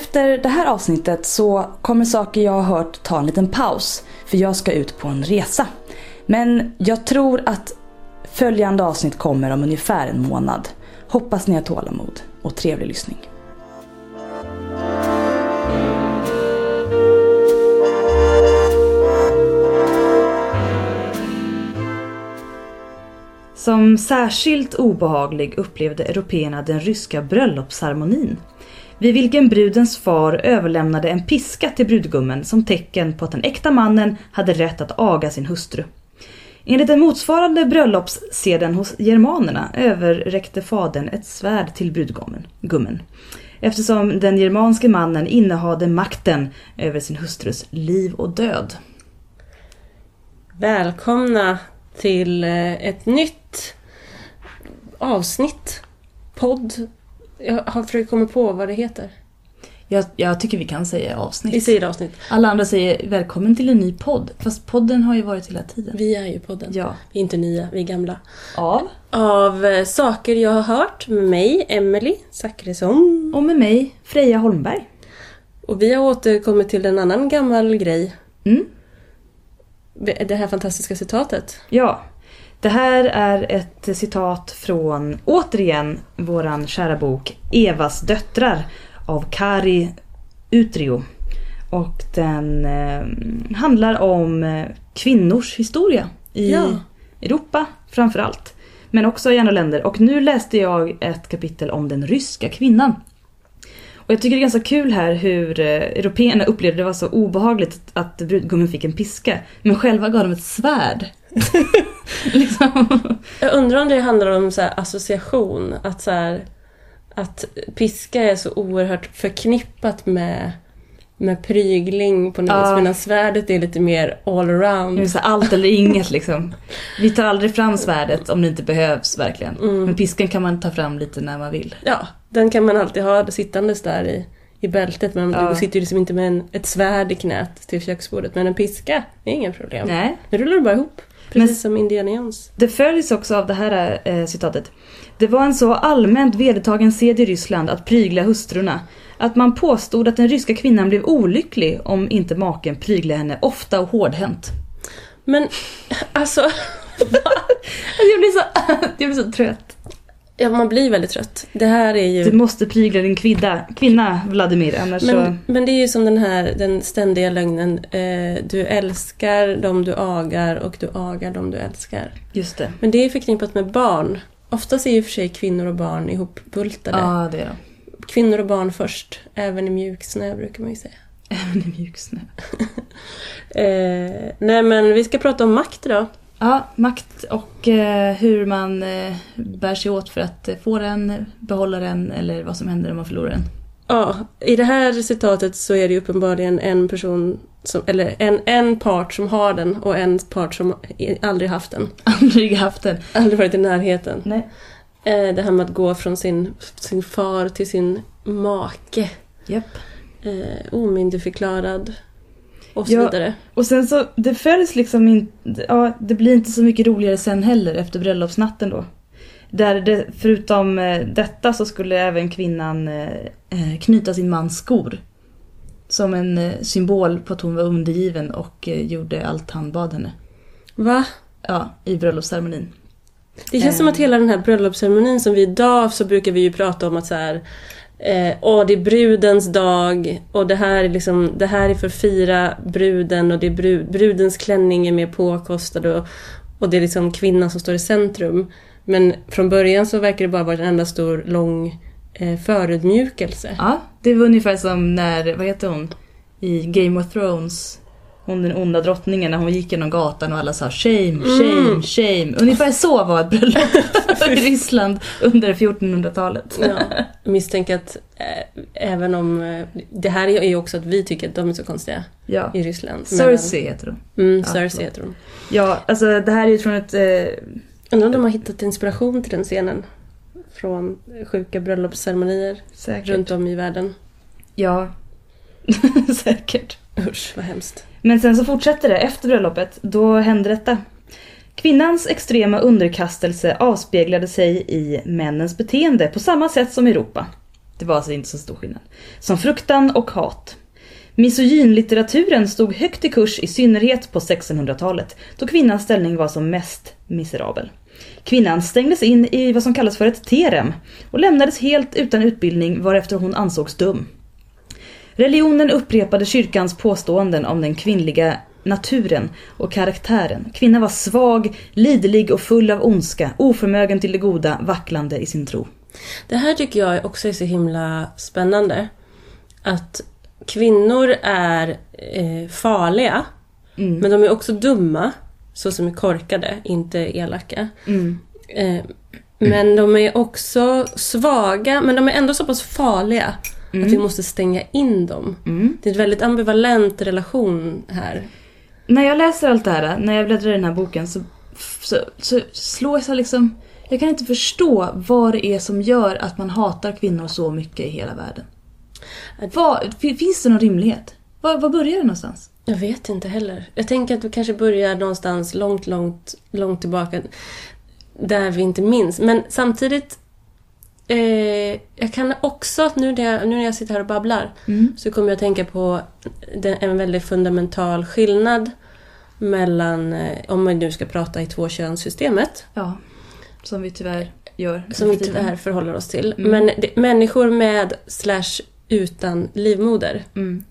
Efter det här avsnittet så kommer saker jag har hört ta en liten paus. För jag ska ut på en resa. Men jag tror att följande avsnitt kommer om ungefär en månad. Hoppas ni har tålamod och trevlig lyssning. Som särskilt obehaglig upplevde européerna den ryska bröllopsceremonin. Vid vilken brudens far överlämnade en piska till brudgummen som tecken på att den äkta mannen hade rätt att aga sin hustru. Enligt den motsvarande bröllopsseden hos germanerna överräckte fadern ett svärd till brudgummen. Eftersom den germanske mannen innehade makten över sin hustrus liv och död. Välkomna till eh, ett nytt avsnitt. Podd. Jag har försökt komma på vad det heter. Jag, jag tycker vi kan säga avsnitt. Vi säger avsnitt. Alla andra säger välkommen till en ny podd. Fast podden har ju varit hela tiden. Vi är ju podden. Ja. Vi är inte nya, vi är gamla. Av Av eh, saker jag har hört med mig, Emily Zackrisson. och med mig, Freja Holmberg. Och vi har återkommit till en annan gammal grej. Mm. Det här fantastiska citatet. Ja. Det här är ett citat från, återigen, våran kära bok Evas döttrar av Kari Utrio. Och den eh, handlar om eh, kvinnors historia i Ja. Europa framför allt. Men också i andra länder. Och nu läste jag ett kapitel om den ryska kvinnan. Och jag tycker det är ganska kul här hur eh, européerna upplevde det var så obehagligt att brudgummen fick en piska. Men själva gav de ett svärd. liksom. Jag undrar om det handlar om så här association. Att, så här, att piska är så oerhört förknippat med, med prygling på något Ja. Medan svärdet är lite mer all Det är around. så här allt eller inget liksom. Vi tar aldrig fram svärdet om det inte behövs verkligen. Mm. Men pisken kan man ta fram lite när man vill. Ja, den kan man alltid ha sittandes där i, i bältet. Men Ja. du sitter ju liksom inte med en, ett svärd i knät till köksbordet. Men en piska, är inga problem. Nej. Nu rullar du bara ihop. Precis Men- som Indiana Jones. Det följs också av det här eh, citatet. Det var en så allmänt vedertagen sed i Ryssland att prygla hustrurna att man påstod att den ryska kvinnan blev olycklig om inte maken pryglade henne ofta och hårdhänt. Men alltså, Jag blir så, jag blir så trött. Ja, man blir väldigt trött. Det här är ju... Du måste prygla din kvinna, kvinna Vladimir, annars så... Men, men det är ju som den här den ständiga lögnen. Eh, du älskar dem du agar och du agar dem du älskar. Just det. Men det är förknippat med barn. Oftast är ju för sig kvinnor och barn ihopbultade. Ja, det är de. Kvinnor och barn först. Även i mjuk snö brukar man ju säga. Även i mjuk snö. Eh, nej men vi ska prata om makt idag. Ja, makt och eh, hur man eh, bär sig åt för att eh, få den, behålla den eller vad som händer om man förlorar den. Ja, i det här citatet så är det uppenbarligen en person som, eller en, en part som har den och en part som aldrig haft den. Aldrig haft den. Aldrig varit i närheten. Nej. Eh, det här med att gå från sin, sin far till sin make. Japp. Eh, omyndigförklarad. Och så Ja. vidare. Och sen så, det följs liksom inte, ja det blir inte så mycket roligare sen heller efter bröllopsnatten då. Där det, förutom eh, detta så skulle även kvinnan eh, eh, knyta sin mans skor. Som en symbol på att hon var undergiven och gjorde allt han bad henne. Va? Ja, i bröllopsceremonin. Det känns Eh. som att hela den här bröllopsceremonin som vi idag så brukar vi ju prata om att så här Eh, åh, det är brudens dag och det här är liksom, det här är för att fira bruden och det är brud, brudens klänning är mer påkostad och, och det är liksom kvinnan som står i centrum. Men från början så verkar det bara vara en enda stor lång eh, förödmjukelse. Ja, det var ungefär som när, vad heter hon? I Game of Thrones. Hon den onda drottningen när hon gick genom gatan och alla sa shame, shame, Mm. shame. Ungefär så var ett bröllop i Ryssland under 1400-talet. Ja, misstänker att eh, även om... Eh, det här är ju också att vi tycker att de är så konstiga Ja. i Ryssland. Cersei heter hon. Mm, Ja, Cersei heter hon. Ja, alltså det här är ju från ett... Eh, Undrar om de har hittat inspiration till den scenen. Från sjuka bröllopsceremonier säkert. runt om i världen. Ja. säkert. Usch, vad hemskt. Men sen så fortsätter det efter bröllopet. Då händer detta. Kvinnans extrema underkastelse avspeglade sig i männens beteende på samma sätt som i Europa. Det var alltså inte så stor skillnad. Som fruktan och hat. Misogynlitteraturen stod högt i kurs i synnerhet på 1600-talet då kvinnans ställning var som mest miserabel. Kvinnan stängdes in i vad som kallas för ett terem och lämnades helt utan utbildning varefter hon ansågs dum. Religionen upprepade kyrkans påståenden om den kvinnliga naturen och karaktären. Kvinnan var svag, liderlig och full av ondska, oförmögen till det goda, vacklande i sin tro. Det här tycker jag också är så himla spännande. Att kvinnor är eh, farliga, Mm. men de är också dumma. Så som är korkade, inte elaka. Mm. Eh, men de är också svaga, men de är ändå så pass farliga att vi måste stänga in dem. Mm. Det är en väldigt ambivalent relation här. När jag läser allt det här, när jag bläddrar i den här boken så, så, så slås jag liksom... Jag kan inte förstå vad det är som gör att man hatar kvinnor så mycket i hela världen. Vad, fi- finns det någon rimlighet? Var, var börjar det någonstans? Jag vet inte heller. Jag tänker att vi kanske börjar någonstans långt, långt, långt tillbaka. Där vi inte minns. Men samtidigt... Eh, jag kan också, nu när jag, nu när jag sitter här och babblar, Mm. så kommer jag att tänka på den, en väldigt fundamental skillnad mellan, eh, om man nu ska prata i tvåkönssystemet, Ja. Som vi tyvärr gör. som vi tyvärr förhåller oss till. Mm. Men det, människor med slash utan livmoder. Mm.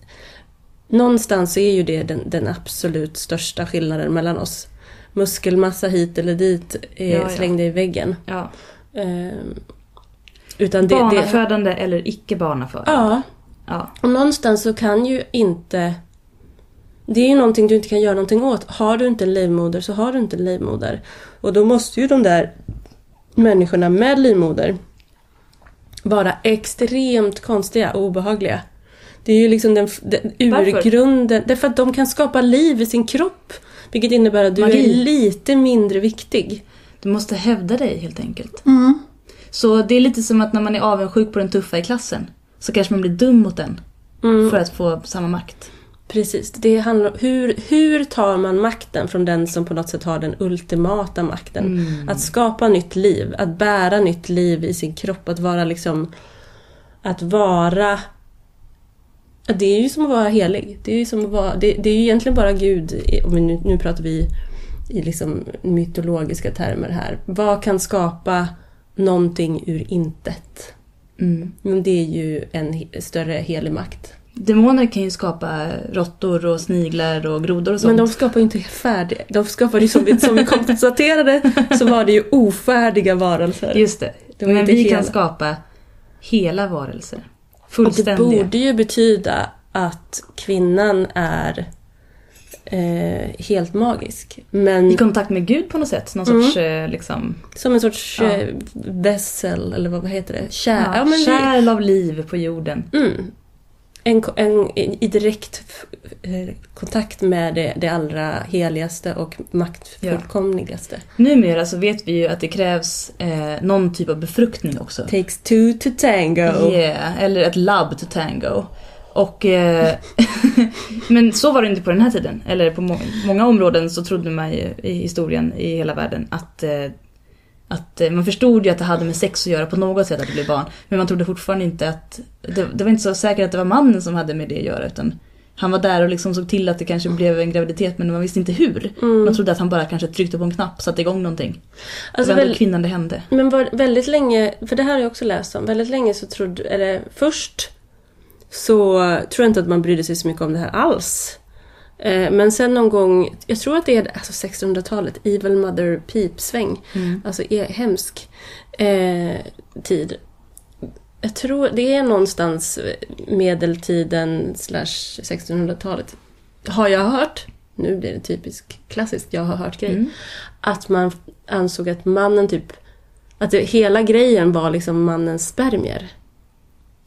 Någonstans är ju det den, den absolut största skillnaden mellan oss. Muskelmassa hit eller dit är Ja, ja. slängda i väggen. Ja. Utan det, det, Barnafödande eller icke barnafödande. ja, ja. och någonstans så kan ju inte... Det är ju någonting du inte kan göra någonting åt. Har du inte en livmoder så har du inte en livmoder. Och då måste ju de där människorna med livmoder vara extremt konstiga och obehagliga. Det är ju liksom den, den urgrunden. Därför att de kan skapa liv i sin kropp. Vilket innebär att du Magi. är lite mindre viktig. Du måste hävda dig helt enkelt. Så det är lite som att när man är avundsjuk på den tuffa i klassen så kanske man blir dum mot den Mm. för att få samma makt. Precis. Det handlar om hur, hur tar man makten från den som på något sätt har den ultimata makten. Mm. Att skapa nytt liv, att bära nytt liv i sin kropp, att vara liksom... Att vara... Det är ju som att vara helig. Det är ju, som att vara, det, det är ju egentligen bara Gud, nu, nu pratar vi i liksom mytologiska termer här. Vad kan skapa någonting ur intet? Mm. Men det är ju en större helig makt. Demoner kan ju skapa råttor och sniglar och grodor och sånt. Men de skapar ju inte färdiga. De skapar ju som vi, som vi konstaterade så var det ju ofärdiga varelser. Just det. De är Men vi hela. kan skapa hela varelser. Och det Fullständiga. borde ju betyda att kvinnan är eh, helt magisk. Men I kontakt med Gud på något sätt. Någon Mm. sorts eh, liksom... som en sorts Ja. eh, vessel, eller vad heter det? Kär. Ja, Ja, men vi- kärl av liv på jorden. Mm. En, en, I direkt eh, kontakt med det, det allra heligaste och maktfullkomligaste. Numera så vet vi ju att det krävs eh, någon typ av befruktning också. Takes two to tango. Yeah, eller ett labb to tango. Och, eh, men så var det inte på den här tiden. Eller på må många områden så trodde man ju i historien i hela världen att, eh, att eh, man förstod ju att det hade med sex att göra på något sätt att det blev barn. Men man trodde fortfarande inte att, det, det var inte så säkert att det var mannen som hade med det att göra utan han var där och liksom såg till att det kanske blev en graviditet men man visste inte hur. Mm. Man trodde att han bara kanske tryckte på en knapp satte igång någonting. Alltså, det var väl, kvinnan det hände. men var, väldigt länge, för det här har jag också läst om, väldigt länge så trodde, eller först så tror jag inte att man brydde sig så mycket om det här alls. Eh, Men sen någon gång, jag tror att det är alltså 1600-talet, Evil Mother Peep-sväng. Mm. Alltså är hemsk eh, tid. Jag tror det är någonstans medeltiden slash 1600-talet. Har jag hört, nu blir det typisk klassisk jag har hört grej, Mm. att man ansåg att mannen typ, att det, hela grejen var liksom mannens spermier.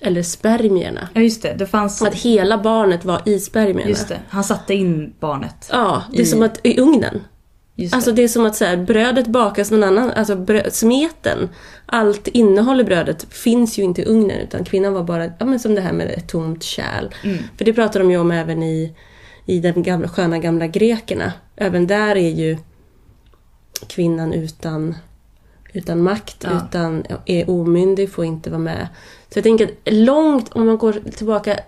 Eller spermierna. Ja just det, det fanns... Att hela barnet var i spermierna. Just det, han satte in barnet. Ja, det är I- som att i ugnen. Just Alltså det är som att så här, brödet bakas någon annan, alltså brö, smeten, allt innehåll i brödet finns ju inte i ugnen utan kvinnan var bara, ja men som det här med ett tomt kärl. Mm. För det pratar de ju om även i, i de gamla, sköna gamla grekerna. Även där är ju kvinnan utan, utan makt, Ja. utan är omyndig, får inte vara med. Så jag tänker att långt, om man går tillbaka...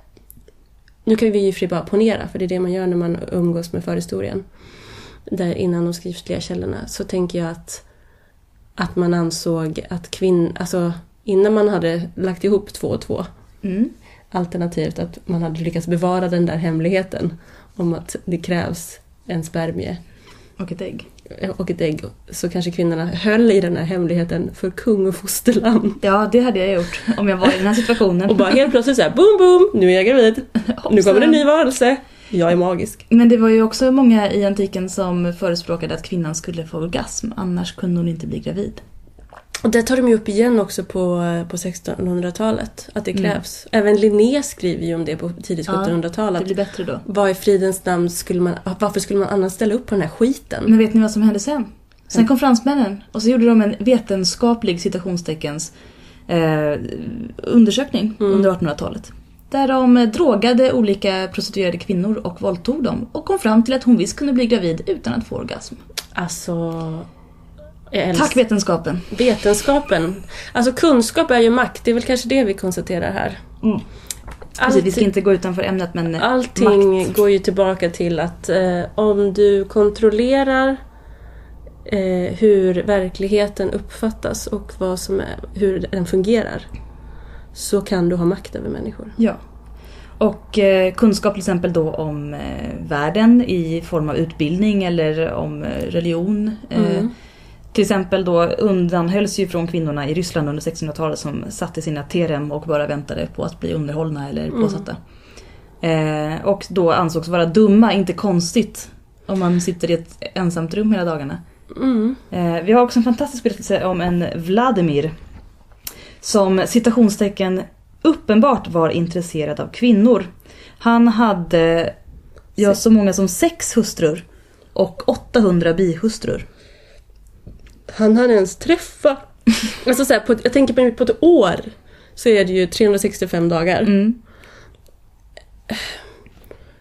Nu kan vi ju i och för sig bara ponera, för det är det man gör när man umgås med förhistorien. Där innan de skriftliga källorna. Så tänker jag att, att man ansåg att kvinn... Alltså innan man hade lagt ihop två och två Mm. Alternativt att man hade lyckats bevara den där hemligheten om att det krävs en spermie Och ett ägg. Och ett ägg. Så kanske kvinnorna höll i den här hemligheten för kung och fosterland. Ja, det hade jag gjort om jag var i den här situationen. Och bara helt plötsligt såhär boom boom, nu är jag gravid. Nu kommer det en ny varelse. Jag är magisk. Men det var ju också många i antiken som förespråkade att kvinnan skulle få orgasm, annars kunde hon inte bli gravid. Och det tar de ju upp igen också på, på 1600-talet. Att det Mm. krävs. Även Linné skriver ju om det på tidigt Ja, 1700-tal. Det att blir bättre då. Vad i fridens namn skulle man... Varför skulle man annars ställa upp på den här skiten? Men vet ni vad som hände sen? Sen kom fransmännen och så gjorde de en vetenskaplig citationsteckens eh, undersökning Mm. under 1800-talet. Där de eh, drogade olika prostituerade kvinnor och våldtog dem och kom fram till att hon visst kunde bli gravid utan att få orgasm. Alltså... Tack vetenskapen! vetenskapen. Alltså kunskap är ju makt. Det är väl kanske det vi konstaterar här. Mm. Precis, vi ska inte gå utanför ämnet men eh, Allting makt. går ju tillbaka till att eh, om du kontrollerar eh, hur verkligheten uppfattas och vad som är, hur den fungerar så kan du ha makt över människor. Ja. Och eh, kunskap till exempel då om eh, världen i form av utbildning eller om eh, religion. Mm. Till exempel då undanhölls ju från kvinnorna i Ryssland under 1600-talet som satt i sina terem och bara väntade på att bli underhållna eller Mm. påsatta. Eh, och då ansågs vara dumma, inte konstigt om man sitter i ett ensamt rum hela dagarna. Mm. Eh, vi har också en fantastisk berättelse om en Vladimir som citationstecken uppenbart var intresserad av kvinnor. Han hade ja, så många som sex hustrur och 800 bihustrur. Han hann ens träffa. Alltså så här, på, jag tänker på, på ett år så är det ju 365 dagar. Mm.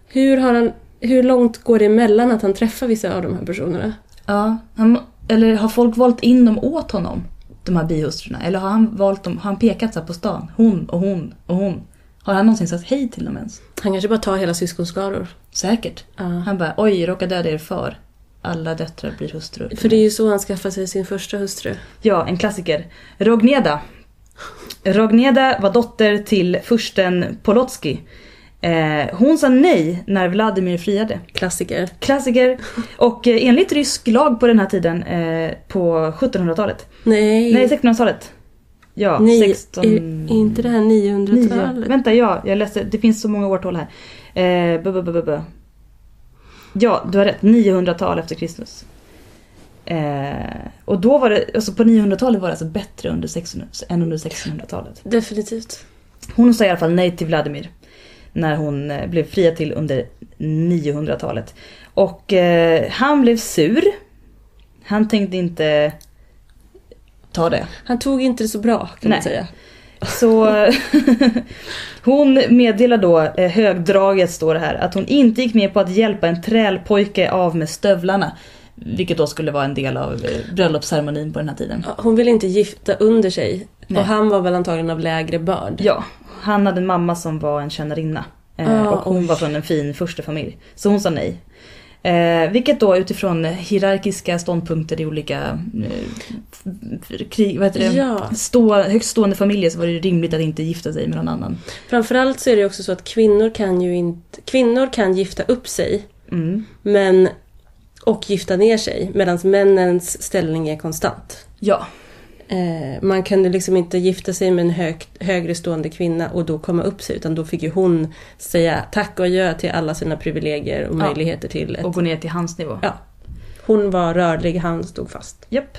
Hur, har han, hur långt går det emellan att han träffar vissa av de här personerna? Ja, han, eller har folk valt in dem åt honom? De här bihustrurna? Eller har han valt dem, har han pekat så på stan? Hon och hon och hon. Har han någonsin sagt hej till dem ens? Han kanske bara tar hela syskonskaror. Säkert. Ja. Han bara, oj, råkade döda er far. Alla döttrar blir hustrur. För det är ju så han skaffar sig sin första hustru. Ja, en klassiker. Rogneda. Rogneda var dotter till fursten Polotski. Eh, hon sa nej när Vladimir friade. Klassiker. Klassiker. Och eh, enligt rysk lag på den här tiden, eh, på 1700-talet. Nej, Nej, 1600-talet. Ja, Nej 16... är, är inte det här Nio. 900-talet? Vänta, ja, jag läste. Det finns så många årtal här. Eh, bu, bu, bu. Ja, du har rätt. 900-tal efter Kristus. Eh, och då var det, alltså på 900-talet var det alltså bättre under 1600, än under 1600-talet. Definitivt. Hon sa i alla fall nej till Vladimir. När hon eh, blev fria till under 900-talet. Och eh, han blev sur. Han tänkte inte ta det. Han tog inte det så bra kan Nej. man säga. Så hon meddelar då eh, högdraget står det här att hon inte gick med på att hjälpa en trälpojke av med stövlarna. Vilket då skulle vara en del av eh, bröllopsceremonin på den här tiden. Hon ville inte gifta under sig. Nej. Och han var väl antagligen av lägre börd. Ja, han hade en mamma som var en tjänarinna. Eh, Ah, och hon oj. var från en fin förstefamilj. Så hon sa nej. Eh, vilket då utifrån hierarkiska ståndpunkter i olika eh, krig, vad heter det? Ja. Stå, högst stående familjer så var det rimligt att inte gifta sig med någon annan. Framförallt så är det också så att kvinnor kan ju inte... Kvinnor kan gifta upp sig. Mm. Men... Och gifta ner sig. Medan männens ställning är konstant. Ja, Eh, man kunde liksom inte gifta sig med en hög, högre stående kvinna och då komma upp sig. Utan då fick ju hon säga tack och adjö till alla sina privilegier och Ja. möjligheter till ett... och gå ner till hans nivå. Ja. Hon var rörlig, han stod fast. Japp.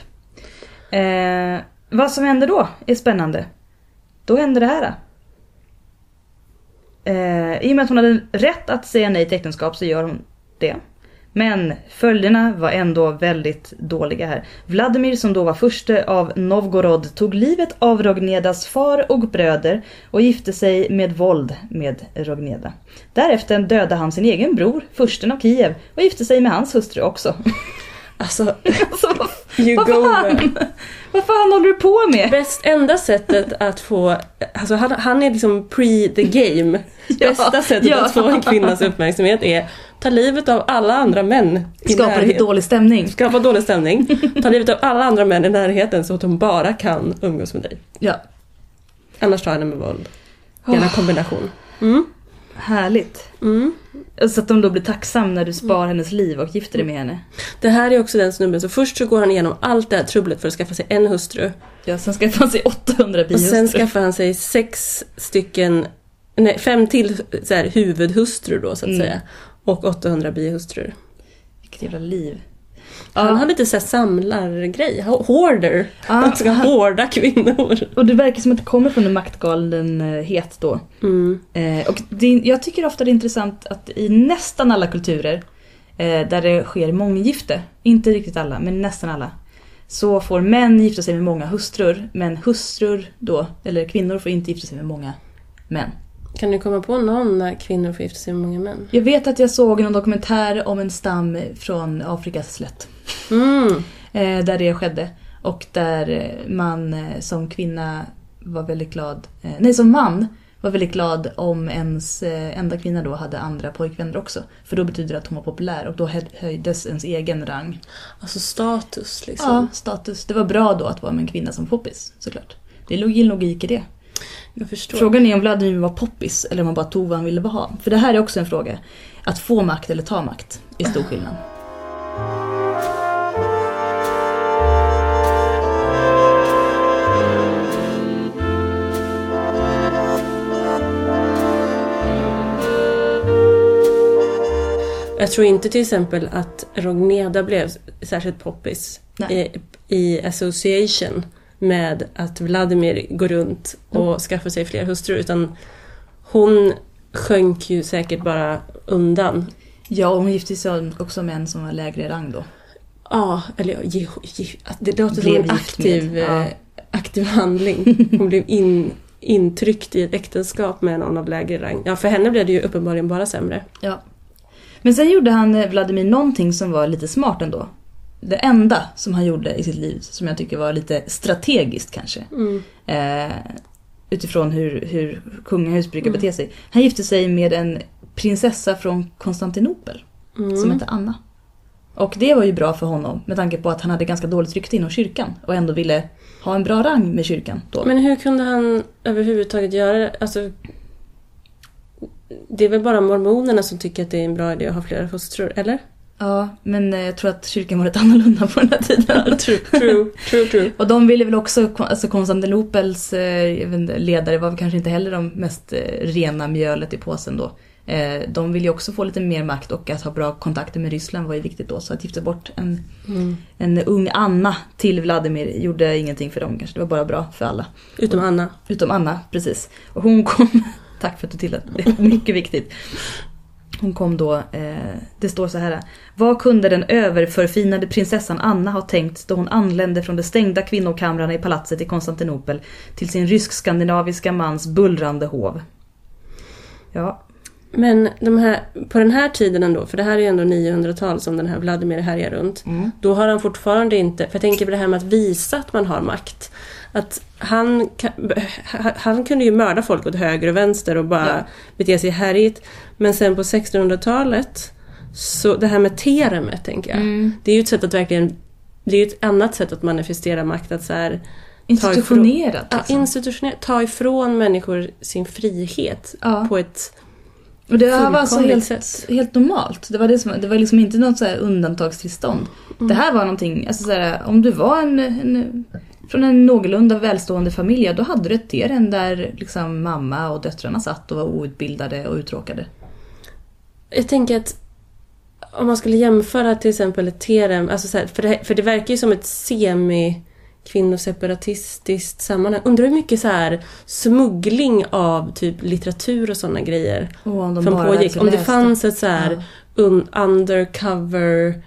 Eh, vad som händer då är spännande. Då händer det här. Eh, I och med att hon hade rätt att säga nej till äktenskap så gör hon det. Men följderna var ändå väldigt dåliga här. Vladimir som då var furste av Novgorod tog livet av Rognedas far och bröder och gifte sig med våld med Rogneda. Därefter dödade han sin egen bror, fursten av Kiev, och gifte sig med hans hustru också. Alltså, Alltså, you vad, go fan? vad fan håller du på med? Bäst, enda sättet att få, alltså han, han är liksom pre the game. Ja, Bästa sättet ja. att få en kvinnas uppmärksamhet är ta livet av alla andra män i Skapar lite dålig stämning. Skapa dålig stämning. Ta livet av alla andra män i närheten så att hon bara kan umgås med dig. Ja, Annars tar henne med våld. Gärna kombination. Mm. Härligt. Mm. Så att de då blir tacksam när du spar hennes liv och gifter dig med henne. Det här är också den snubben, så först så går han igenom allt det här trubblet för att skaffa sig en hustru. Ja, sen skaffar han sig 800 Och bihustrur. sen skaffar han sig sex stycken, nej fem till så här, huvudhustrur då så att Mm. säga. Och 800 bihustrur. Vilket jävla liv. Han har lite så här samlargrej, hoarder. Ja, Han ska hårda kvinnor. Och det verkar som att det kommer från en maktgalenhet då. Mm. Eh, och det, jag tycker ofta det är intressant att i nästan alla kulturer eh, där det sker månggifte, inte riktigt alla, men nästan alla, så får män gifta sig med många hustrur, men hustrur då, eller kvinnor får inte gifta sig med många män. Kan du komma på någon när kvinnor får gifta sig med många män? Jag vet att jag såg en dokumentär om en stam från Afrikas slätt. Mm. Eh, där det skedde. Och där eh, man eh, som kvinna var väldigt glad, nej som man var väldigt glad om ens enda kvinna då hade andra pojkvänner också. För då betyder det att hon var populär och då hö- höjdes ens egen rang. Alltså status liksom. Ja, status. Det var bra då att vara med en kvinna som poppis, såklart. Det är en logik i det. Jag förstår. Frågan är om Vladimir var poppis eller om han bara tog vad han ville ha. För det här är också en fråga. Att få makt eller ta makt är stor skillnad. Jag tror inte till exempel att Rogneda blev särskilt poppis i, i association med att Vladimir går runt och skaffar sig fler hustrur utan hon sjönk ju säkert bara undan. Ja, och hon gifte sig också med en som var lägre rang då. Ja, eller ge, ge, det låter som en aktiv, ja. eh, aktiv handling. Hon blev in, intryckt i ett äktenskap med någon av lägre rang. Ja, för henne blev det ju uppenbarligen bara sämre. Ja. Men sen gjorde han eh, Vladimir någonting som var lite smart ändå. Det enda som han gjorde i sitt liv som jag tycker var lite strategiskt kanske. Mm. Eh, utifrån hur, hur kungahus brukar bete sig. Han gifte sig med en prinsessa från Konstantinopel Mm. som hette Anna. Och det var ju bra för honom med tanke på att han hade ganska dåligt rykte inom kyrkan och ändå ville ha en bra rang med kyrkan då. Men hur kunde han överhuvudtaget göra det? Alltså, det är väl bara mormonerna som tycker att det är en bra idé att ha flera hustrur, eller? Ja, men eh, jag tror att kyrkan var rätt annorlunda på den här tiden. true, true, true, true. Och de ville väl också, alltså Konstantinopels eh, inte, ledare var väl kanske inte heller de mest eh, rena mjölet i påsen då. De ville ju också få lite mer makt och att ha bra kontakter med Ryssland var ju viktigt då. Så att gifta bort en, Mm. en ung Anna till Vladimir gjorde ingenting för dem kanske. Det var bara bra för alla. Utom Anna. Utom Anna, precis. Och hon kom... Tack för att du tillät. Det är mycket viktigt. Hon kom då, eh, det står så här. Vad kunde den överförfinade prinsessan Anna ha tänkt då hon anlände från de stängda kvinnokamrarna i palatset i Konstantinopel till sin rysk-skandinaviska mans bullrande hov? Ja, Men de här, på den här tiden ändå, för det här är ju ändå 900-tal som den här Vladimir härjar runt. Mm. Då har han fortfarande inte, för jag tänker på det här med att visa att man har makt. Att han, han kunde ju mörda folk åt höger och vänster och bara Ja. bete sig härligt. Men sen på 1600-talet, så det här med teremet tänker jag. Mm. Det är ju ett sätt att verkligen, det är ju ett annat sätt att manifestera makt. Att så här, institutionerat ja, liksom. institutionellt, ta ifrån människor sin frihet Ja. på ett Och det här var alltså helt, sätt. helt normalt. Det var, det, som, det var liksom inte något så undantagstillstånd. Det här var någonting, alltså så här, om du var en, en, från en någorlunda välstående familj, ja, då hade du ett teren där liksom mamma och döttrarna satt och var outbildade och uttråkade. Jag tänker att om man skulle jämföra till exempel ett terem, alltså så här, för, det, för det verkar ju som ett semi kvinnoseparatistiskt sammanhang. Undrar hur mycket så här smuggling av typ litteratur och sådana grejer de som pågick. Om det fanns ett så här Ja. un, undercover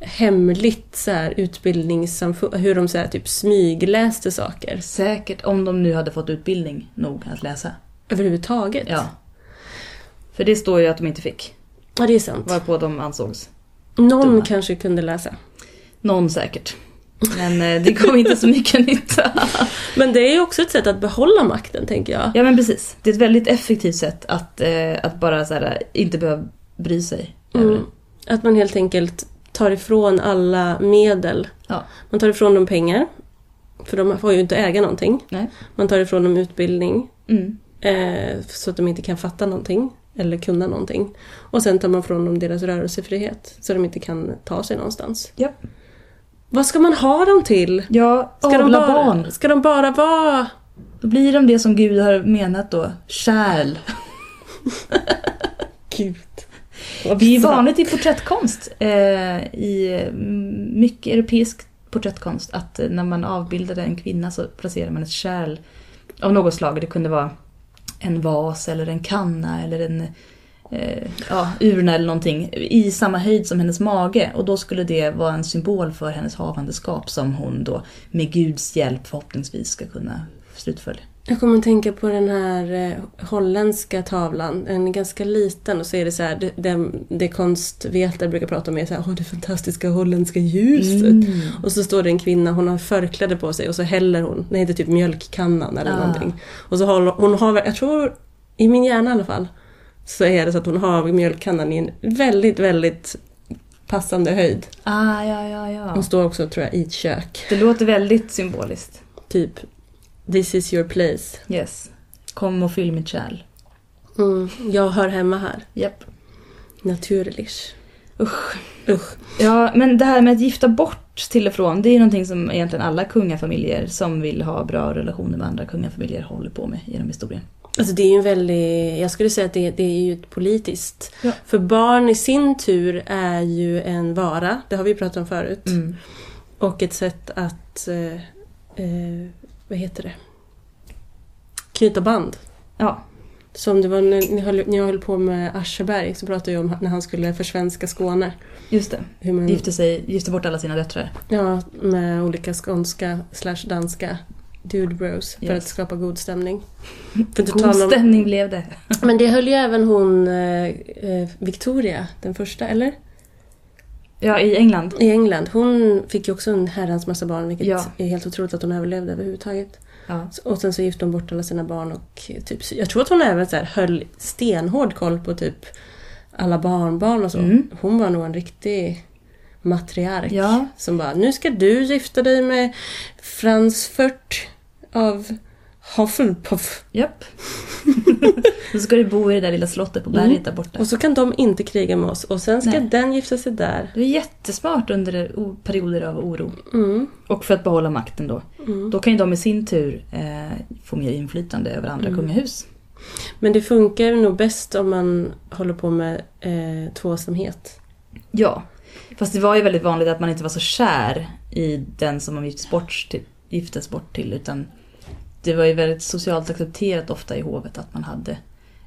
hemligt så här utbildningssamfund, hur de så här typ smygläste saker Säkert, om de nu hade fått utbildning nog att läsa. överhuvudtaget. Ja. För det står ju att de inte fick, ja det är sant. varpå de ansågs. Någon dumma. kanske kunde läsa. Någon säkert. Men eh, det kom inte så mycket nytta. Men det är ju också ett sätt att behålla makten, tänker jag. Ja men precis. Det är ett väldigt effektivt sätt att, eh, att bara så här, inte behöva bry sig. Mm. Att man helt enkelt tar ifrån alla medel. Ja. Man tar ifrån dem pengar. För de får ju inte äga någonting. Nej. Man tar ifrån dem utbildning. Mm. Eh, så att de inte kan fatta någonting. Eller kunna någonting. Och sen tar man ifrån dem deras rörelsefrihet. Så de inte kan ta sig någonstans. Ja. Vad ska man ha dem till? Ja, Ska de, bara, barn. ska de bara vara... Då blir de det som Gud har menat då. Kärl. Gud. Det är vanligt i porträttkonst. Eh, I mm, mycket europeisk porträttkonst. Att eh, när man avbildade en kvinna så placerar man ett kärl av något slag. Det kunde vara en vas eller en kanna eller en eh, ja, urna eller någonting. I samma höjd som hennes mage. Och då skulle det vara en symbol för hennes havandeskap som hon då med Guds hjälp förhoppningsvis ska kunna slutfölja. Jag kommer att tänka på den här eh, holländska tavlan. Den är ganska liten och så är det så här, det, det, det konstvetare brukar prata om är så här, åh det fantastiska holländska ljuset. Mm. Och så står det en kvinna, hon har förkläde på sig och så häller hon, det heter typ mjölkkannan eller Ah. någonting. Och så har hon, har, jag tror, i min hjärna i alla fall, så är det så att hon har mjölkkannan i en väldigt, väldigt passande höjd. Ah, ja, ja, ja. Hon står också, tror jag, i ett kök. Det låter väldigt symboliskt. Typ, this is your place. Yes. Kom och fyll mitt kärl. Mm, jag hör hemma här. Japp. Naturligt. Usch. Usch. Ja, men det här med att gifta bort till och från, det är någonting som egentligen alla kungafamiljer som vill ha bra relationer med andra kungafamiljer håller på med genom historien. Alltså det är ju en väldigt, jag skulle säga att det, det är ju ett politiskt. Ja. För barn i sin tur är ju en vara, det har vi pratat om förut. Mm. Och ett sätt att, eh, eh, vad heter det? Knyta band. Ja, Som det var när ni höll, när jag höll på med Ascheberg så pratade jag om när han skulle försvenska Skåne. just det. Hur man, Gifte, sig, gifte bort alla sina döttrar. Ja, med olika skånska slash danska dude bros för Yes. att skapa god stämning. För God om, stämning blev det. men det höll ju även hon eh, eh, Victoria, den första, eller? Ja, i England. I England. Hon fick ju också en herrans massa barn vilket Ja. är helt otroligt att hon överlevde överhuvudtaget. Ja. Och sen så gifte hon bort alla sina barn och typ, jag tror att hon även så här höll stenhård koll på typ alla barnbarn och så. Mm. Hon var nog en riktig matriark. Ja. Som bara, nu ska du gifta dig med Frans Fört av Hufflepuff. Japp. Så ska du bo i det där lilla slottet på berget där borta. Och så kan de inte kriga med oss. Och sen ska Nej. den gifta sig där. Det är jättesmart under perioder av oro. Mm. Och för att behålla makten då. Mm. Då kan ju de i sin tur eh, få mer inflytande över andra Mm. kungahus. Men det funkar nog bäst om man håller på med eh, tvåsamhet. Ja. Fast det var ju väldigt vanligt att man inte var så kär i den som man giftes bort till, giftes bort till. Utan det var ju väldigt socialt accepterat ofta i hovet att man hade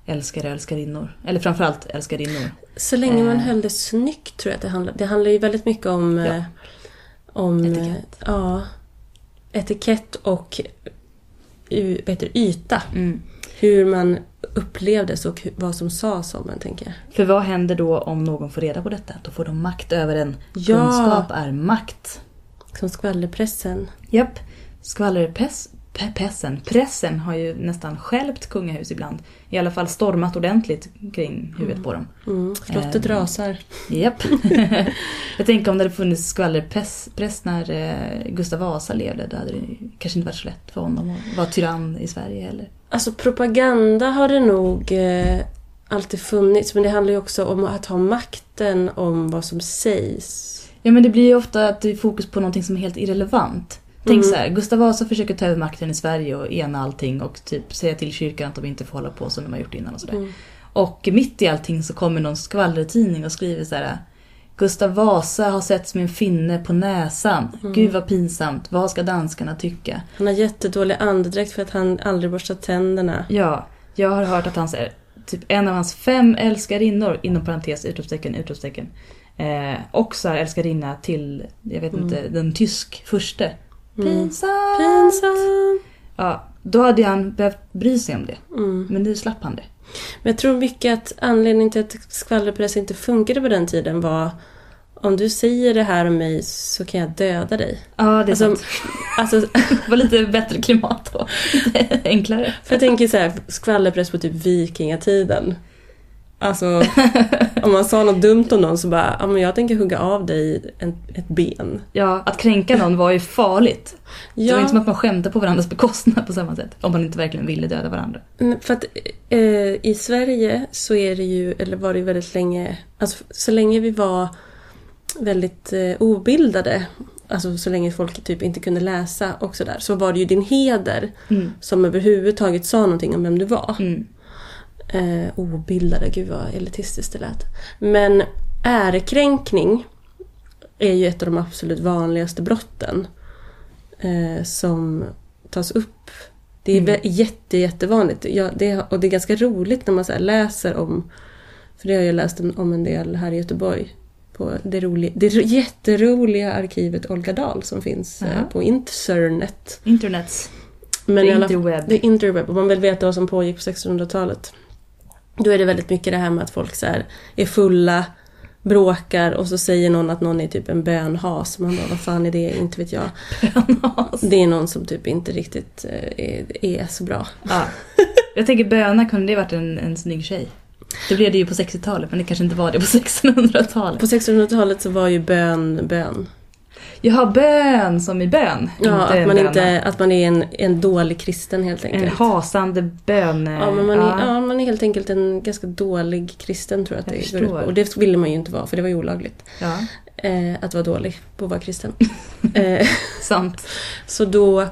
älskare och älskarinnor. Eller framförallt älskarinnor. Så länge man Eh. höll det snyggt tror jag att det handlar. Det handlar ju väldigt mycket om... Ja. Eh, om eh, Etikett. Ja. Etikett och det, yta. Mm. Hur man upplevdes och vad som sades om en, tänker jag. För vad händer då om någon får reda på detta? Då får de makt över en. Ja. Kunskap är makt. Som skvallerpressen. Japp. Skvallerpress, pressen, pressen har ju nästan skälpt kungahus ibland. I alla fall stormat ordentligt kring huvudet på dem. Mm. Slottet Ehm. rasar. Japp. Jag tänker om det hade funnits skvallerpress press när eh, Gustav Vasa levde. Då hade det kanske inte varit så lätt för honom att vara tyrann i Sverige heller. Alltså propaganda har det nog eh, alltid funnits. Men det handlar ju också om att ha makten om vad som sägs. Ja men det blir ju ofta att det är fokus på någonting som är helt irrelevant. Tänk Mm. så här, Gustav Vasa försöker ta över makten i Sverige och ena allting och typ säga till kyrkan att de inte får hålla på som de har gjort innan och sådär. Mm. Och mitt i allting så kommer någon skvallertidning och skriver så här. Gustav Vasa har setts med en finne på näsan. Mm. Gud vad pinsamt. Vad ska danskarna tycka? Han har jättedålig andedräkt för att han aldrig borstar tänderna. Ja, jag har hört att hans, typ en av hans fem älskarinnor, inom parentes, utropstecken, utropstecken. Eh, också är älskarinna till, jag vet Mm. inte, den tysk förste. Mm. Pinsamt! Pinsam! Ja, då hade han behövt bry sig om det. Mm. Men nu slapp han det. Men jag tror mycket att anledningen till att skvallerpress inte funkade på den tiden var om du säger det här om mig så kan jag döda dig. Ja, det är Alltså, sant. alltså, Det var lite bättre klimat då. Lite enklare. för jag tänker så här, skvallerpress på typ vikingatiden. Alltså, om man sa något dumt om någon så bara, ja men jag tänker hugga av dig en, ett ben. Ja, att kränka någon var ju farligt. Det var Ja, inte som att man skämde på varandras bekostnad på samma sätt. Om man inte verkligen ville döda varandra. För att eh, i Sverige så är det ju, eller var det ju väldigt länge, alltså så länge vi var väldigt eh, obildade, alltså så länge folk typ inte kunde läsa och sådär, så var det ju din heder Mm. som överhuvudtaget sa någonting om vem du var. Mm. Eh, obildade, gud vad elitistiskt det lät. Men ärekränkning är ju ett av de absolut vanligaste brotten eh, som tas upp. Det är Mm. jätte, jättevanligt. Ja, det, och det är ganska roligt när man så läser om, för det har jag läst om, en del här i Göteborg, på det, roliga, det jätteroliga arkivet Olga Dahl som finns eh, Jaha. på internet. Internets. Men i alla- interweb. Det är interweb. Om man vill veta vad som pågick på 1600-talet. Då är det väldigt mycket det här med att folk så här är fulla, bråkar och så säger någon att någon är typ en bönhas. Man bara, vad fan är det? Inte vet jag. Det är någon som typ inte riktigt eh, är, är så bra. Ja. Jag tänker böna kunde det varit en, en snygg tjej. Det blev det ju på 60-talet men det kanske inte var det på 1600-talet. På 1600-talet så var ju bön bön. Jaha, bön som i bön. Ja, att man, inte, att man är en, en dålig kristen helt En enkelt. hasande bön. Ja, men man är, ja, man är helt enkelt en ganska dålig kristen tror jag att Jag det går ut på. förstår. Och det ville man ju inte vara för det var ju olagligt. ja, Eh, att vara dålig på att vara kristen. eh, sant. så då...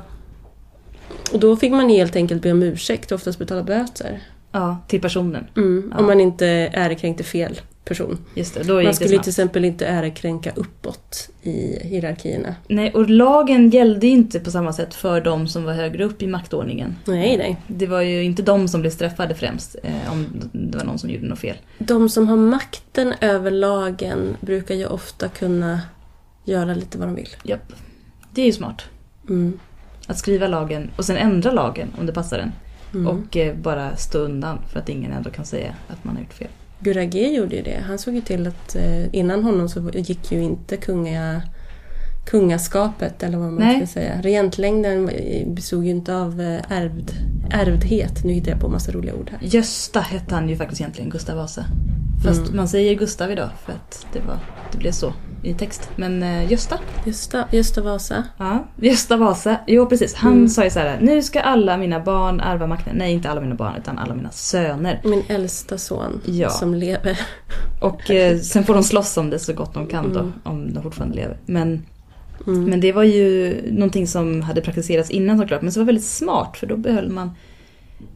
Och då fick man helt enkelt be om ursäkt och oftast betala böter. Ja, till personen. Mm, Ja. Om man inte ärekränkte fel person. Just det, då Man skulle snabbt. till exempel inte ärekränka uppåt i hierarkierna. Nej, och lagen gällde inte på samma sätt för de som var högre upp i maktordningen. Nej, nej. Det var ju inte de som blev straffade främst eh, om det var någon som gjorde något fel. De som har makten över lagen brukar ju ofta kunna göra lite vad de vill. Japp. Det är ju smart. Mm. Att skriva lagen och sen ändra lagen om det passar en. Mm. Och eh, bara stå undan för att ingen ändå kan säga att man har gjort fel. Gurage gjorde ju det. Han såg ju till att eh, innan honom så gick ju inte kungliga kungaskapet, eller vad man Nej. ska säga. Regentlängden bestod ju inte av eh, ärvd, ärvdhet. Nu hittar jag på massa roliga ord här. Gösta hette han ju faktiskt egentligen, Gustav Vasa. Fast Mm. man säger Gustav idag för att det, var, det blev så i text. Men eh, Gösta, Gösta, Gösta Vasa. ja, Gösta Vasa, jo precis. Han Mm. sa ju så här: nu ska alla mina barn ärva makten. Nej, inte alla mina barn utan alla mina söner. Min äldsta son Ja. som lever. Och eh, sen får de slåss om det så gott de kan då, Mm. om de fortfarande lever. Men, Mm. men det var ju någonting som hade praktiserats innan såklart, men som var väldigt smart för då behöll man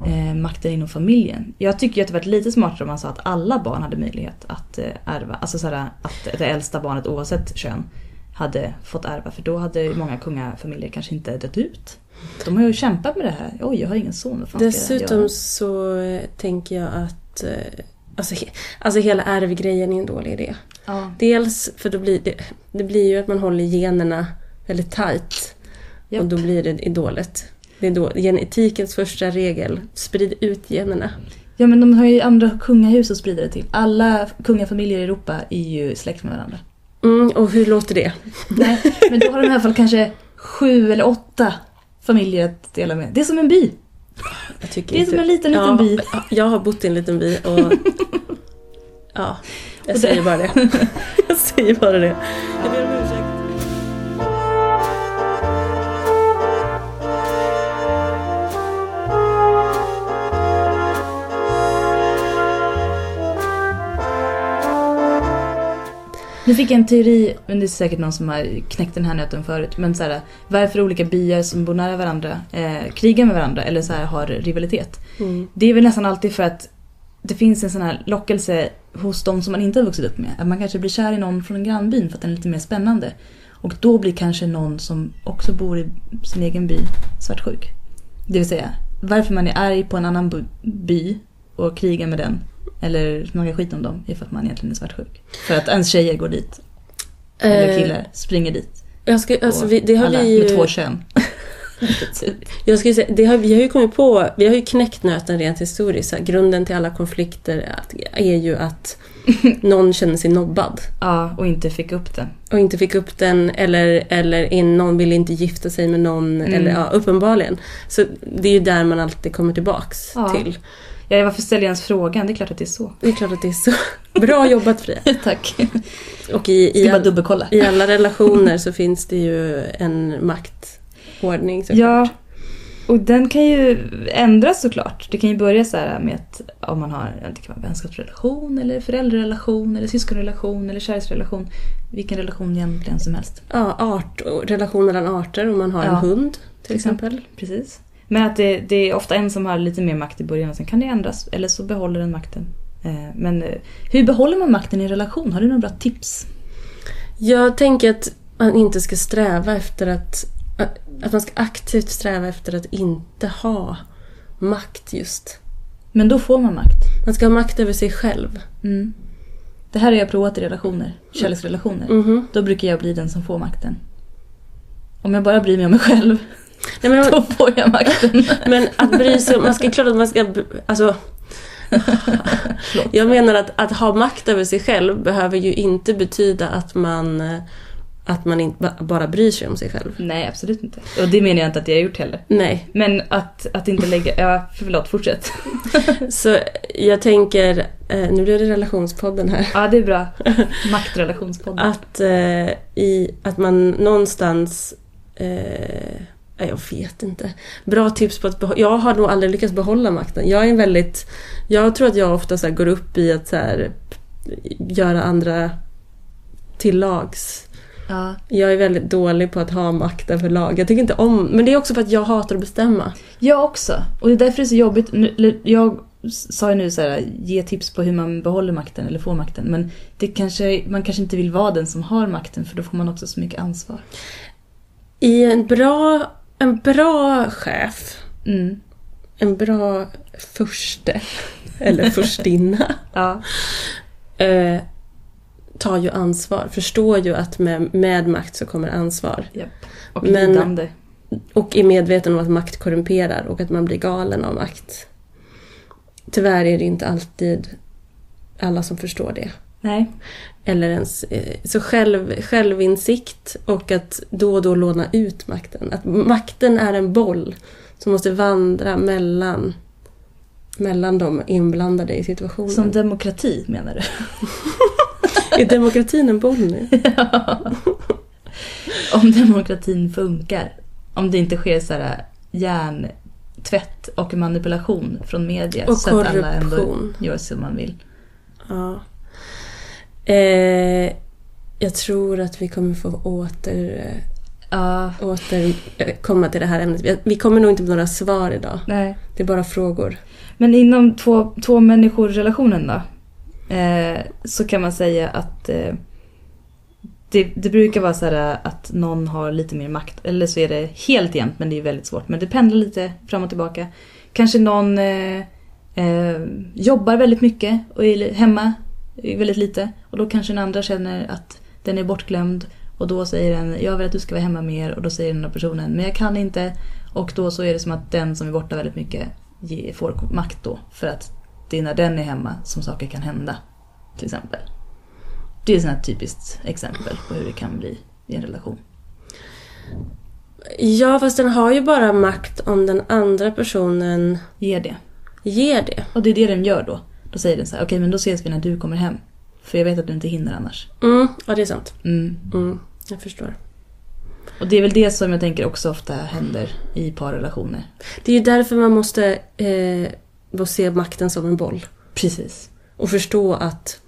eh, makten inom familjen. Jag tycker ju att det var lite smartare om man sa att alla barn hade möjlighet att eh, ärva. Alltså såhär, att det äldsta barnet oavsett kön hade fått ärva för då hade många kungafamiljer kanske inte dött ut. De har ju kämpat med det här. Oj, jag har ingen son. Dessutom så eh, tänker jag att eh, alltså, he, alltså hela ärvgrejen är en dålig idé. Ja, Dels för då blir det, det blir ju att man håller generna väldigt tight. Japp. Och då blir det dåligt. Det är då, genetikens första regel, sprid ut generna. Ja men de har ju andra kungahus att sprida det till. Alla kungafamiljer i Europa är ju släkt med varandra. Mm, och hur låter det? Nej, men då har de i alla fall kanske sju eller åtta familjer att dela med. Det är som en by. Det är inte- som en liten, liten ja, by. Jag har bott i en liten by och... ja, jag säger bara det. Jag säger bara det. Nu fick jag en teori, men det är säkert någon som har knäckt den här nöten förut. Men så här, varför olika byar som bor nära varandra eh, krigar med varandra eller så här, har rivalitet. Mm. Det är väl nästan alltid för att det finns en sån här lockelse hos de som man inte har vuxit upp med. Att man kanske blir kär i någon från grannbyn för att den är lite mer spännande. Och då blir kanske någon som också bor i sin egen by svartsjuk. Det vill säga, varför man är arg på en annan by och krigar med den. Eller snackar skit om dem är att man egentligen är svartsjuk. För att ens tjejer går dit. Eller Eh, killar springer dit. Jag ska, alltså, vi, det har alla vi med ju... två kön. Jag skulle säga, det har, vi har ju kommit på, vi har ju knäckt nöten rent historiskt. Grunden till alla konflikter att- är ju att någon känner sig nobbad Ja, och inte fick upp den. och inte fick upp den eller, eller in, någon ville inte gifta sig med någon. Mm. Eller ja, uppenbarligen. Så det är ju där man alltid kommer tillbaks Ja. till. Ja, varför ställer jag ens frågan? Det är klart att det är så. Det är klart att det är så. Bra jobbat Fria. Tack. Och i, i, all, i alla relationer så finns det ju en maktordning såklart. Ja, och den kan ju ändras såklart. Det kan ju börja så här med att om man har det kan vara vänskapsrelation eller föräldrarelation eller syskonrelation eller kärleksrelation. Vilken relation egentligen som helst. Ja, art, relation mellan arter om man har Ja. en hund till exempel. Precis. Men att det, det är ofta en som har lite mer makt i början och sen kan det ändras. Eller så behåller den makten. Eh, Men eh, hur behåller man makten i en relation? Har du några bra tips? Jag tänker att man inte ska sträva efter att... Att man ska aktivt sträva efter att inte ha makt just. Men då får man makt. Man ska ha makt över sig själv. Mm. Det här har jag provat i relationer. Kärleksrelationer. Mhm. Då brukar jag bli den som får makten. Om jag bara bryr mig om mig själv, Nej, men, då får jag makten. men att bry sig. Man ska, klart att man ska... Alltså, jag menar att, att ha makt över sig själv behöver ju inte betyda att man... eh, Att man inte ba- bara bryr sig om sig själv. Nej, absolut inte. Och det menar jag inte att jag har gjort heller. Nej. Men att, att inte lägga... Ja, förlåt, fortsätt. Så jag tänker... Eh, nu blir det relationspodden här. Ja, det är bra. Maktrelationspodden. Att, eh, i, att man någonstans... Eh, jag vet inte. Bra tips på att behålla... Jag har nog aldrig lyckats behålla makten. Jag är en väldigt... Jag tror att jag ofta så går upp i att så här, göra andra till lags. Ja. Jag är väldigt dålig på att ha makt överlag. Jag tycker inte om... Men det är också för att jag hatar att bestämma. Jag också. Och det är därför det är så jobbigt. Jag sa ju nu så här, ge tips på hur man behåller makten eller får makten. Men det kanske, man kanske inte vill vara den som har makten för då får man också så mycket ansvar. I en bra, en bra chef, Mm. en bra furste, eller furstinna, Ja. eh, tar ju ansvar. Förstår ju att med, med makt så kommer ansvar. Japp. Och Men- lidande. Och är medveten om att makt korrumperar och att man blir galen av makt. Tyvärr är det inte alltid alla som förstår det. Nej. Eller ens, eh, så själv, självinsikt och att då och då låna ut makten. Att makten är en boll som måste vandra mellan, mellan de inblandade i situationen. Som demokrati menar du? Är demokratin en boll nu? Om demokratin funkar. Om det inte sker så här hjärntvätt och manipulation från media. Och så att alla ändå korruption. gör som man vill. Ja. Eh, jag tror att vi kommer få åter, eh, Ja, åter eh, komma till det här ämnet. Vi- kommer nog inte med några svar idag. nej. Det är bara frågor. Men inom två, två människor-relationen då? Eh, så kan man säga att eh, det, det brukar vara så här att någon har lite mer makt. Eller så är det helt jämnt men det är väldigt svårt. Men det pendlar lite fram och tillbaka. Kanske någon eh, eh, jobbar väldigt mycket och är hemma väldigt lite. Och då kanske den andra känner att den är bortglömd. Och då säger den, jag vill att du ska vara hemma mer. Och då säger den andra personen, men jag kan inte. Och då så är det som att den som är borta väldigt mycket får makt då. För att det är när den är hemma som saker kan hända. Till exempel. Det är ett sånt typiskt exempel på hur det kan bli i en relation. Ja, fast den har ju bara makt om den andra personen Ge det. ger det. Och det är det den gör då. Då säger den så här, okej men då ses vi när du kommer hem. För jag vet att du inte hinner annars. Mm, ja, det är sant. Mm. Mm, jag förstår. Och det är väl det som jag tänker också ofta händer i parrelationer. Det är ju därför man måste eh, se makten som en boll. Precis. Och förstå att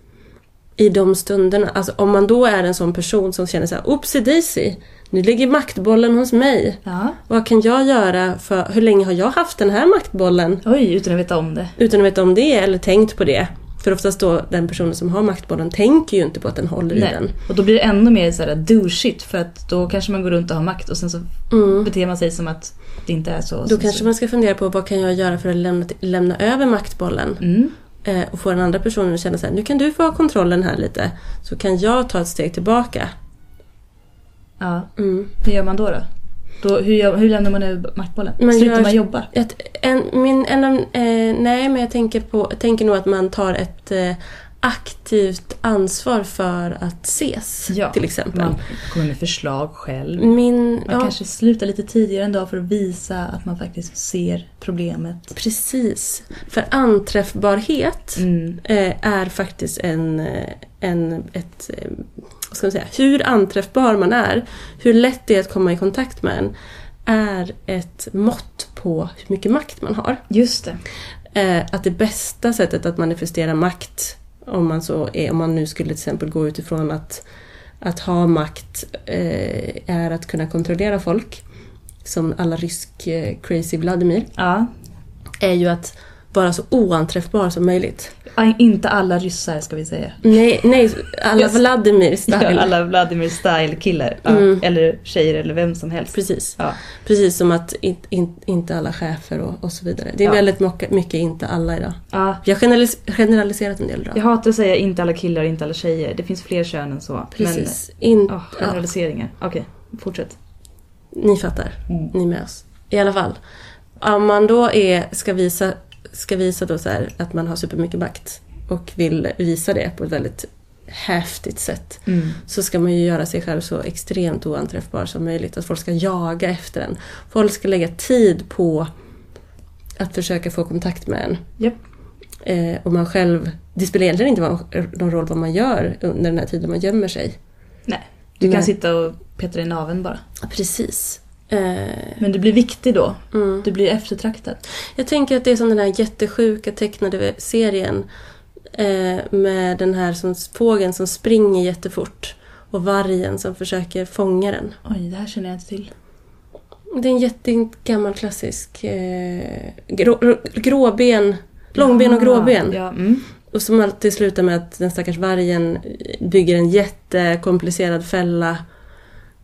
i de stunderna, alltså om man då är en sån person som känner så här, oopsie daisy, nu ligger maktbollen hos mig. Ja. Vad kan jag göra för, hur länge har jag haft den här maktbollen? Oj, utan att veta om det. Utan att veta om det eller tänkt på det. För oftast då den personen som har maktbollen tänker ju inte på att den håller i Nej. den. Och då blir det ännu mer så här do shit för att då kanske man går runt och har makt och sen så Mm. beter man sig som att det inte är så. Då kanske så. man ska fundera på vad kan jag göra för att lämna, lämna över maktbollen Mm. eh, och få den andra personen att känna så här, nu kan du få ha kontrollen här lite. Så kan jag ta ett steg tillbaka. Ja. Mm. Hur gör man då? då? då hur, gör, hur lämnar man över maktbollen? Man Slutar gör- man jobba? Ett, en, min, en, eh, nej, men jag tänker, på, jag tänker nog att man tar ett eh, aktivt ansvar för att ses. Ja, till exempel. Man kommer med förslag själv. Min, Man ja, kanske slutar lite tidigare en dag för att visa att man faktiskt ser problemet. Precis. För anträffbarhet Mm. eh, är faktiskt en, eh, en ett, eh, vad ska man säga, hur anträffbar man är, hur lätt det är att komma i kontakt med en, är ett mått på hur mycket makt man har. Just det. Eh, att det bästa sättet att manifestera makt, om man, så är, om man nu skulle till exempel gå utifrån att, att ha makt, eh, är att kunna kontrollera folk, som alla rysk eh, crazy Vladimir, Ja. är ju att vara så oanträffbar som möjligt. Inte alla ryssar ska vi säga. Nej, nej alla Yes. Vladimir style. Ja, alla Vladimir style killar. Ja. Mm. Eller tjejer eller vem som helst. Precis. Ja. Precis som att in, in, inte alla chefer och, och så vidare. Det är väldigt mycket, inte alla idag. Ja. Vi har generalis generaliserat en del idag. Jag hatar att säga inte alla killar och inte alla tjejer. Det finns fler kön än så. Precis. In, Men, oh, ja, generaliseringar. Okej, fortsätt. ni fattar. Mm. Ni med oss. I alla fall. Om man då är, ska visa, ska visa då så här att man har supermycket makt och vill visa det på ett väldigt häftigt sätt. Mm. så ska man ju göra sig själv så extremt oanträffbar som möjligt. Att folk ska jaga efter en. Folk ska lägga tid på att försöka få kontakt med en. Japp. Eh, och man själv, det spelar egentligen inte någon roll vad man gör under den här tiden man gömmer sig. Nej. Du kan Nej. sitta och petra i naveln bara. Precis. Eh, Men du blir viktig då. mm. Du blir eftertraktad. Jag tänker att det är som den här jättesjuka tecknade serien eh, med den här som, fågeln som springer jättefort och vargen som försöker fånga den. Oj, det här känner jag inte till. Det är en jättegammal klassisk eh, grå, gråben, långben och gråben. Ja, mm. Och som alltid slutar med att den stackars vargen bygger en jättekomplicerad fälla.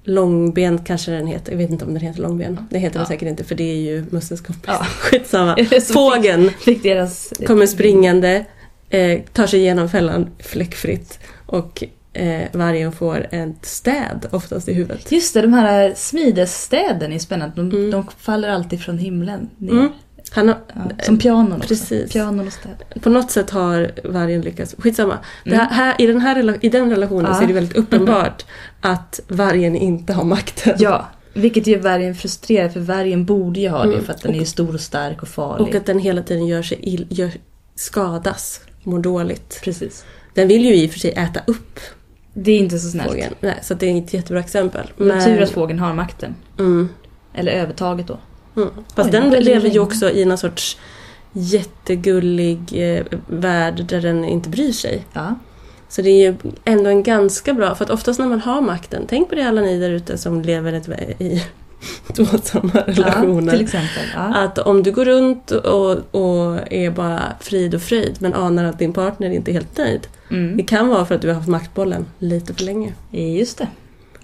Långben kanske den heter, jag vet inte om den heter långben. Det heter den Ja. säkert inte för det är ju mössens kompis. Ja. Skitsamma. Fågeln Fick deras... kommer springande, eh, tar sig igenom fällan fläckfritt och eh, vargen får ett städ oftast i huvudet. Just det, de här smidesstäden är spännande. De, Mm. de faller alltid från himlen ner. Mm. Han har, Ja, som pianon också. Precis. Pianon och städ. På något sätt har vargen lyckats. Skitsamma. Mm. här, i, den här, I den relationen Ja. så är det väldigt uppenbart att vargen inte har makten. Ja, vilket gör vargen frustrerad för vargen borde ju ha det Mm. för att den är ju stor och stark och farlig. Och att den hela tiden gör sig ill, gör, skadas, mår dåligt. Precis. Den vill ju i och för sig äta upp Det är inte så snällt. fågeln. Nej, så det är ett jättebra exempel. Men tur att fågeln har makten. mm, Eller övertaget då. Mm. Fast den det lever ju också i någon sorts jättegullig eh, värld där den inte bryr sig. Ja. Så det är ju ändå en ganska bra, för att oftast när man har makten, tänk på det alla ni där ute som lever ett, i tvåsamma ja relationer. till exempel. Ja. Att om du går runt och, och är bara frid och fröjd men anar att din partner inte är helt nöjd. Det Mm. kan vara för att du har haft maktbollen lite för länge. Just det.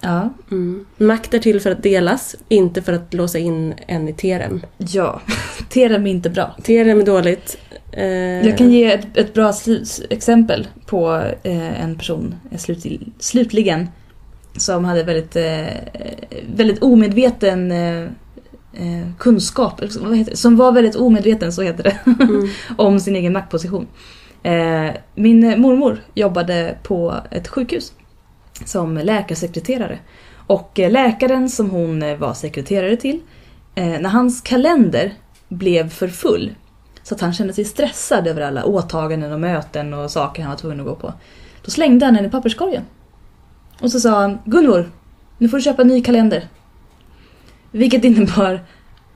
Ja. Mm. Makt är till för att delas, inte för att låsa in en i terem. Ja. Terem är inte bra. Terem är dåligt. Eh, Jag kan ge ett, ett bra exempel på eh, en person, eh, slut, slutligen, som hade väldigt, eh, väldigt omedveten eh, eh, kunskap, som var väldigt omedveten, så heter det, Mm. om sin egen maktposition. Min mormor jobbade på ett sjukhus som läkarsekreterare. Och eh, läkaren som hon eh, var sekreterare till, eh, när hans kalender blev för full så att han kände sig stressad över alla åtaganden och möten och saker han var tvungen att gå på. Då slängde han den i papperskorgen. Och så sa han Gunvor, nu får du köpa en ny kalender. Vilket innebar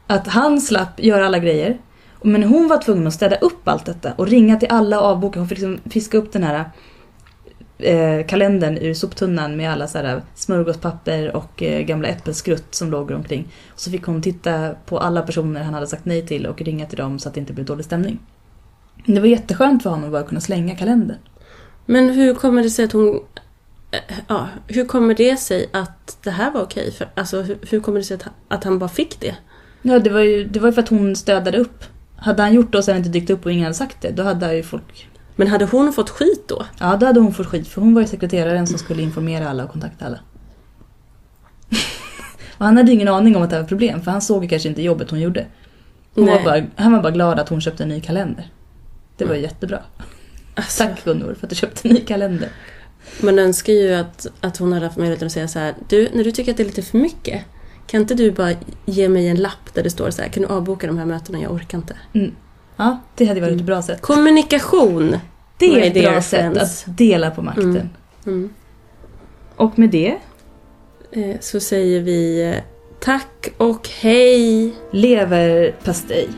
att han slapp göra alla grejer. Men hon var tvungen att städa upp allt detta och ringa till alla och avboka. Hon fick liksom fiska upp den här eh, kalendern ur soptunnan med alla så här smörgåspapper och eh, gamla äppelskrutt som låg omkring. Och så fick hon titta på alla personer han hade sagt nej till och ringa till dem så att det inte blev dålig stämning. Det var jätteskönt för honom att bara kunna slänga kalendern. Men hur kommer det sig att hon... eh, Ja, hur kommer det sig att det här var okej? För, alltså, hur, hur kommer det sig att, att han bara fick det? Ja, det var ju det var för att hon stödade upp. Hade han gjort det och sen inte dykt upp och ingen hade sagt det, då hade ju folk... Men hade hon fått skit då? Ja, då hade hon fått skit för hon var ju sekreteraren som skulle informera alla och kontakta alla. och han hade ingen aning om att det var ett problem för han såg ju kanske inte jobbet hon gjorde. Hon var bara, han var bara glad att hon köpte en ny kalender. Det var Mm. jättebra. Alltså, Tack Gunvor för att du köpte en ny kalender. Man önskar ju att, att hon hade haft möjligheten att säga så här. Du, när du tycker att det är lite för mycket. Kan inte du bara ge mig en lapp där det står så här. Kan du avboka de här mötena? Jag orkar inte. Ja, det hade varit ett bra sätt. Kommunikation. Det är ett bra sätt friends. att dela på makten. Mm. Mm. Och med det, Eh, så säger vi eh, tack och hej. leverpastej.